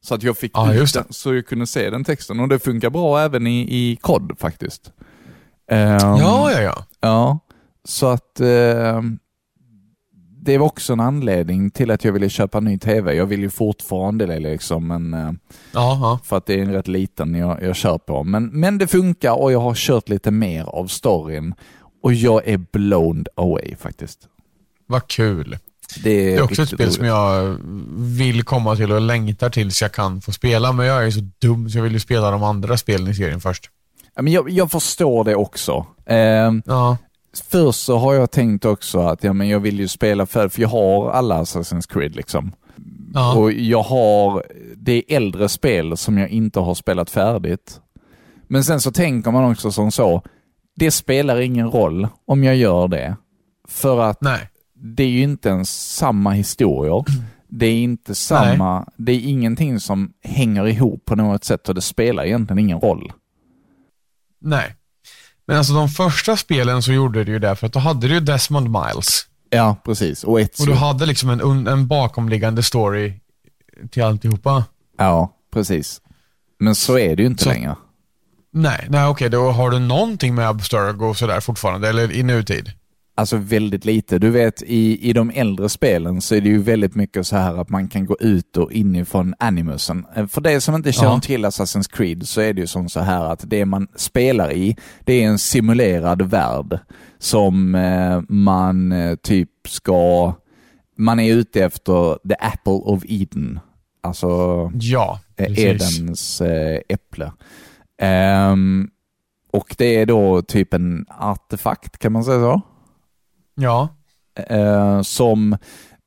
Så att jag fick Ja, ut den, så jag kunde se den texten. Och det funkar bra även i, i kod faktiskt. Ehm, Ja, ja, ja. Ja, så att ehm, det var också en anledning till att jag ville köpa en ny TV. Jag vill ju fortfarande det liksom, men Ja, för att det är en rätt liten jag, jag kör på. Men, men det funkar och jag har kört lite mer av storyn och jag är blown away faktiskt. Vad kul. Det är, Det är också ett spel som jag vill komma till och längtar tills jag kan få spela, men jag är så dum så jag vill ju spela de andra spelen i serien först. Ja, men jag, jag förstår det också. Ehm, Först så har jag tänkt också att ja, men jag vill ju spela för, för jag har alla Assassin's Creed liksom. Ja. Och jag har, det är äldre spel som jag inte har spelat färdigt. Men sen så tänker man också som så, det spelar ingen roll om jag gör det. För att det är ju inte ens samma historier. Det är inte samma, det är ingenting som hänger ihop på något sätt och det spelar egentligen ingen roll. Nej. Men alltså de första spelen så gjorde det ju det, för att då hade du ju Desmond Miles. Ja, precis. Och ett Och du hade liksom en, en bakomliggande story till alltihopa. Ja, precis. Men så är det ju inte Så- längre. Nej, nej okej, då har du någonting med Abstergo sådär fortfarande, eller i nutid? Alltså väldigt lite. Du vet, i, i de äldre spelen så är det ju väldigt mycket så här att man kan gå ut och inifrån animusen. Eh, För det som inte känner Ja. till Assassin's Creed så är det ju som så här att det man spelar i, det är en simulerad värld som eh, man eh, typ ska... Man är ute efter the apple of Eden. Alltså Ja, precis. Edens äpple. Ehm, och det är då typ en artefakt, kan man säga så? Ja. Eh, som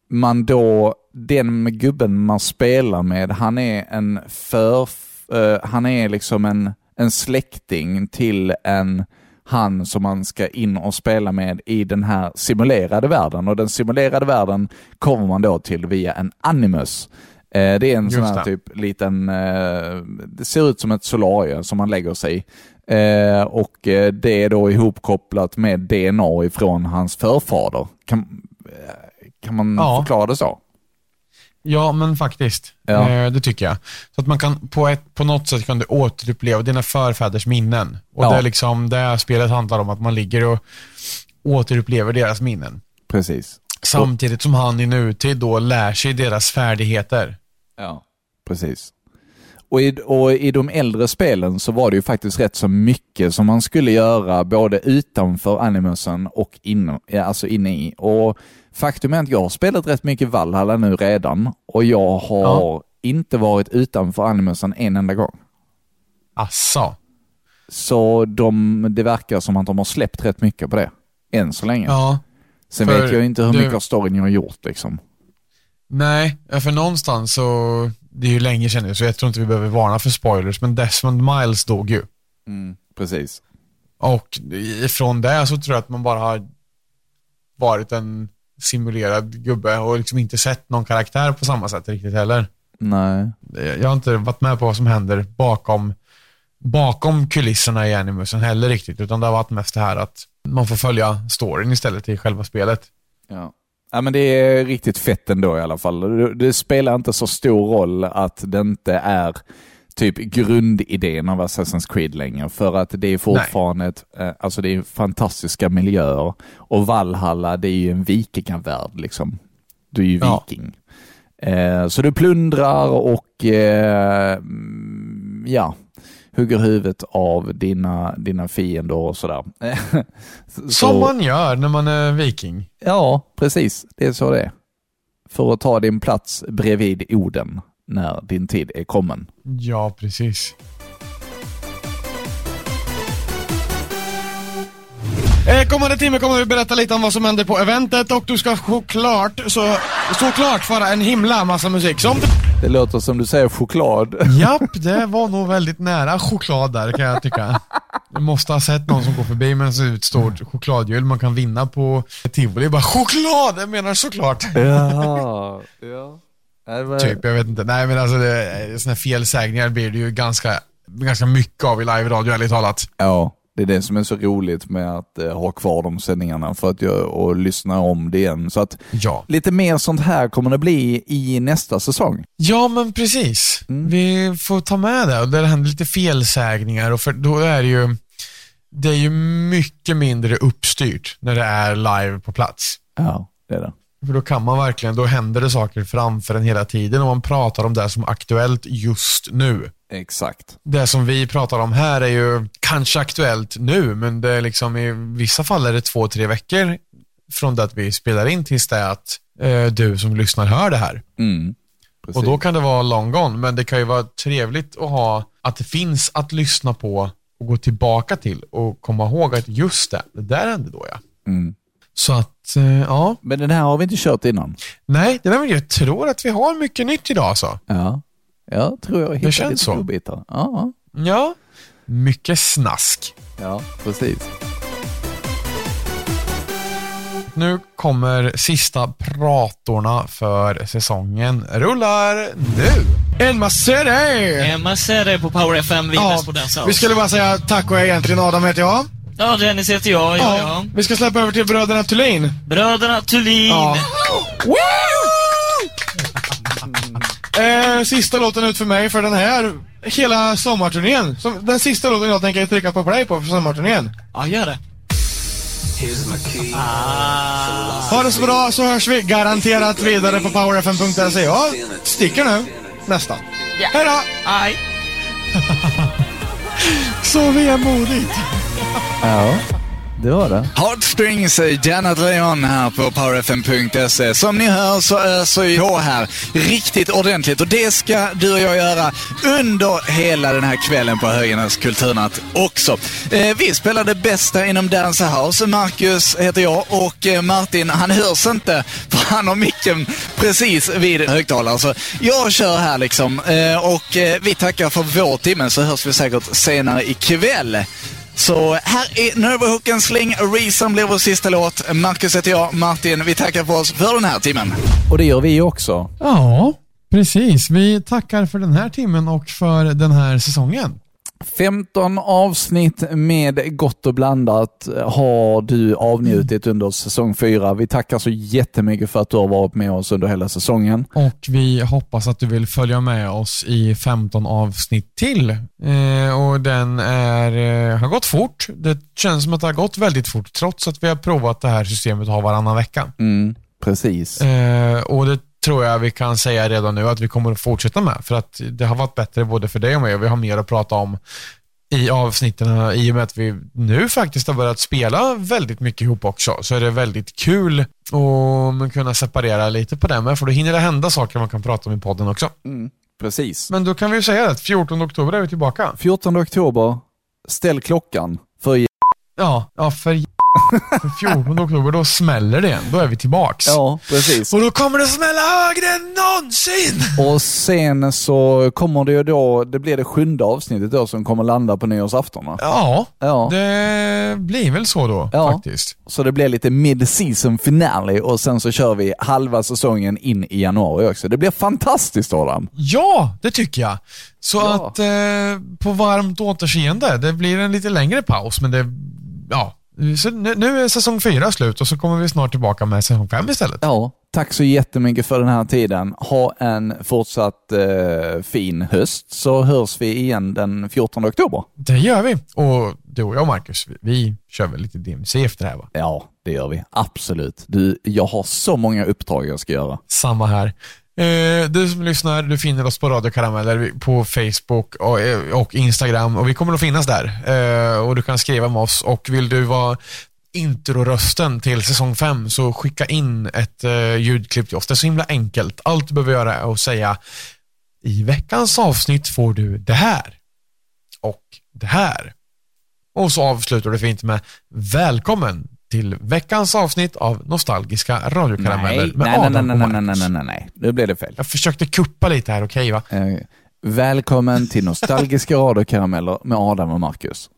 man då, den gubben man spelar med, han är en för, eh, han är liksom en, en släkting till en han som man ska in och spela med i den här simulerade världen. Och den simulerade världen kommer man då till via en animus. Eh, Det är en sån Just här det. typ liten, eh, det ser ut som ett solarie som man lägger sig i. Eh, och eh, det är då ihopkopplat med DNA ifrån hans förfader. Kan, eh, Kan man Ja. förklara det så? Ja, men faktiskt. Ja. Eh, det tycker jag. Så att man kan på, ett, på något sätt kan du återuppleva dina förfäders minnen. Och Ja. det är liksom det spelet handlar om, att man ligger och återupplever deras minnen. Precis. Samtidigt som han i nutid då lär sig deras färdigheter. Ja, precis. Och i, och i de äldre spelen så var det ju faktiskt rätt så mycket som man skulle göra både utanför animusen och ja, alltså inne i. Och faktum är att jag har spelat rätt mycket Valhalla nu redan och jag har inte varit utanför animusen en enda gång. Asså. Så de, det verkar som att de har släppt rätt mycket på det. Än så länge. Ja. Sen vet jag inte hur du- mycket av storyn jag har gjort liksom. Nej, för någonstans så, det är ju länge sedan nu, så jag tror inte vi behöver varna för spoilers, men Desmond Miles dog ju. Mm, precis. Och ifrån det så tror jag att man bara har varit en simulerad gubbe och liksom inte sett någon karaktär på samma sätt riktigt heller. Nej. Jag har inte varit med på vad som händer bakom, bakom kulisserna i animusen heller riktigt, utan det har varit mest det här att man får följa storyn istället i själva spelet. Ja. Ja, men det är riktigt fett ändå i alla fall. Det, spelar inte så stor roll att det inte är typ grundidén av Assassin's Creed längre. För att det är fortfarande ett, eh, alltså det är fantastiska miljöer. Och Valhalla, det är ju en vikingavärld liksom. Du är ju Ja. viking. Eh, så du plundrar och eh, mm, ja, hugger huvudet av dina, dina fiender och sådär. Så- Som man gör när man är viking. Ja, precis. Det är så det är. För att ta din plats bredvid Oden när din tid är kommen. Ja, precis. Eh, kommande timme kommer vi berätta lite om vad som händer på eventet och du ska såklart, så, såklart vara en himla massa musik. Som Det låter som du säger choklad. Japp, det var nog väldigt nära choklad där kan jag tycka. Du måste ha sett någon som går förbi med en ut stort chokladhjul man kan vinna på tivoli. Bara choklad! Jag menar såklart. Jaha, ja. Typ, jag vet inte. Nej men alltså, här felsägningar blir det ju ganska, ganska mycket av i live-radio, ärligt talat. Ja, det är det som är så roligt med att eh, ha kvar de sändningarna för att jag, och lyssna om det igen. Så att Ja. lite mer sånt här kommer det bli i nästa säsong. Ja, men precis. Vi får ta med det där det händer lite felsägningar och för då är det ju, det är ju mycket mindre uppstyrt när det är live på plats. Ja, det är det. För då kan man verkligen, då händer det saker framför en hela tiden och man pratar om det som aktuellt just nu. Exakt. Det som vi pratar om här är ju kanske aktuellt nu, men det är liksom i vissa fall är det två, tre veckor från det att vi spelar in tills det att eh, du som lyssnar hör det här. Mm. Och då kan det vara long gone, men det kan ju vara trevligt att ha, att det finns att lyssna på och gå tillbaka till och komma ihåg att just det, det där hände då ja. Mm. Så att, eh, ja. Men den här har vi inte kört innan. Nej, det där, jag tror att vi har mycket nytt idag alltså. Ja, jag tror jag hittar känns lite så. godbitar. Ja, Ja, mycket snask. ja, precis. Nu kommer sista pratorna för säsongen. Rullar nu! En City! Emma Serre på Power FM, vi är bäst på House. vi skulle bara säga tack och egentligen Adam heter jag. Ja, Dennis heter jag, ja, ja. Vi ska släppa över till bröderna Thulin. Bröderna Thulin. Ja. Eh, sista låten ut för mig för den här hela sommarturnén. Som, den sista låten jag tänker trycka på play på för sommarturnén. Ja, gör det. Ha det så bra så hörs vi garanterat vidare på powerfm.se. Ja, sticker nu. Nästa. Hej då! Så vemodigt. Ja, det var det. Heartstrings, eh, Janet Leon här på powerfm.se. Som ni hör så öser jag här riktigt ordentligt och det ska du och jag göra under hela den här kvällen på Höganäs kulturnatt också. Eh, vi spelar det bästa inom Dance House. Marcus heter jag och eh, Martin han hörs inte för han har micken precis vid högtalaren. Så jag kör här liksom eh, och eh, vi tackar för vår timme så hörs vi säkert senare ikväll. Så här är Nervahooken Sling, Reason blir vår sista låt. Marcus heter jag, Martin, vi tackar för oss för den här timmen. Och det gör vi också. Ja, precis. Vi tackar för den här timmen och för den här säsongen. 15 avsnitt med gott och blandat har du avnjutit under säsong 4. Vi tackar så jättemycket för att du har varit med oss under hela säsongen. Och vi hoppas att du vill följa med oss i 15 avsnitt till. Eh, och den är, eh, har gått fort. Det känns som att det har gått väldigt fort trots att vi har provat det här systemet att ha varannan vecka. Mm, precis. Eh, och det tror jag vi kan säga redan nu att vi kommer att fortsätta med. För att det har varit bättre både för dig och mig och vi har mer att prata om i avsnitten i och med att vi nu faktiskt har börjat spela väldigt mycket ihop också. Så är det väldigt kul att kunna separera lite på det med för då hinner det hända saker man kan prata om i podden också. Mm, precis. Men då kan vi ju säga att 14 oktober är vi tillbaka. 14 oktober, ställ klockan för Ja, ja för 14 oktober, då smäller det igen. Då är vi tillbaks. Ja, precis. Och då kommer det smälla högre än någonsin! Och sen så kommer det ju då, det blir det sjunde avsnittet då som kommer landa på nyårsafton va? Ja, Ja. det blir väl så då Ja. faktiskt. Så det blir lite mid-season finale och sen så kör vi halva säsongen in i januari också. Det blir fantastiskt Adam. Ja, det tycker jag. Så Ja. att eh, på varmt återseende. Det blir en lite längre paus, men det, ja. Så nu, nu är säsong fyra slut och så kommer vi snart tillbaka med säsong fem istället. Ja, tack så jättemycket för den här tiden. Ha en fortsatt eh, fin höst så hörs vi igen den 14 oktober. Det gör vi. Och du och jag Marcus, vi, vi kör väl lite DMC efter det här va? Ja, det gör vi. Absolut. Du, jag har så många uppdrag jag ska göra. Samma här. Eh, du som lyssnar, du finner oss på Radio Karameller på Facebook och, eh, och Instagram och vi kommer att finnas där. Eh, och du kan skriva med oss och vill du vara introrösten till säsong 5 så skicka in ett eh, ljudklipp till oss. Det är så himla enkelt. Allt du behöver göra är att säga i veckans avsnitt får du det här och det här. Och så avslutar du fint med välkommen till veckans avsnitt av nostalgiska radiokarameller Nej, med nej, nej, Adam nej, nej, Marcus. nej, nej, nej, nej. Nu blev det fel. Jag försökte kuppa lite här, okej va? Eh, välkommen till Nostalgiska radiokarameller med Adam och Marcus.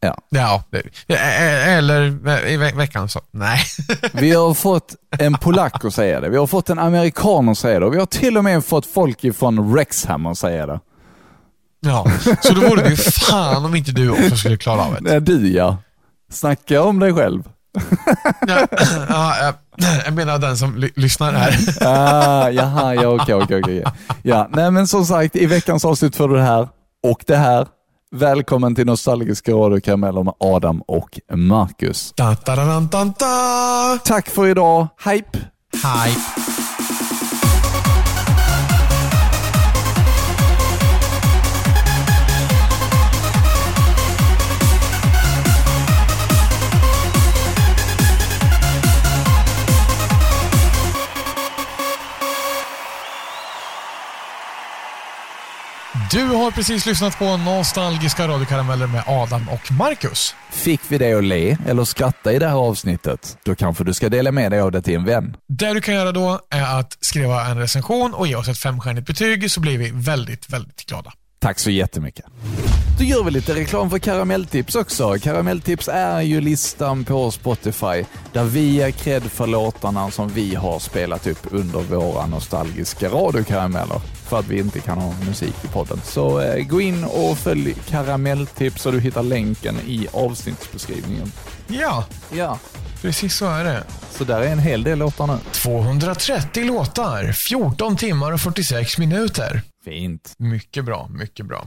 Ja. Ja, det- eh, eller i ve- veckan så, nej. Vi har fått en polack att säga det, vi har fått en amerikan att säga det och vi har till och med fått folk ifrån Rexham att säga det. Ja, så då vore det ju fan om inte du också skulle klara av det. Nej, du ja. Snacka om dig själv. Ja, ja, jag- menar den som ly- lyssnar här. Ah, jaha, ja okej, okej, okej. Ja, nej men som sagt, i veckans avsnitt du det här och det här. Välkommen till Nostalgiska radiokarameller med Adam och Marcus. Da, da, da. Tack för idag. Hype! Hype. Du har precis lyssnat på Nostalgiska radiokarameller med Adam och Marcus. Fick vi dig att le eller skratta i det här avsnittet? Då kanske du ska dela med dig av det till en vän. Det du kan göra då är att skriva en recension och ge oss ett femstjärnigt betyg så blir vi väldigt, väldigt glada. Tack så jättemycket. Då gör vi lite reklam för Karamelltips också. Karamelltips är ju listan på Spotify där vi ger cred för låtarna som vi har spelat upp under våra nostalgiska radiokarameller för att vi inte kan ha musik i podden. Så eh, gå in och följ Karamelltips och du hittar länken i avsnittsbeskrivningen. Ja, Ja, precis så är det. så där är en hel del låtar nu. 230 låtar, 14 timmar och 46 minuter. Fint. Mycket bra, mycket bra.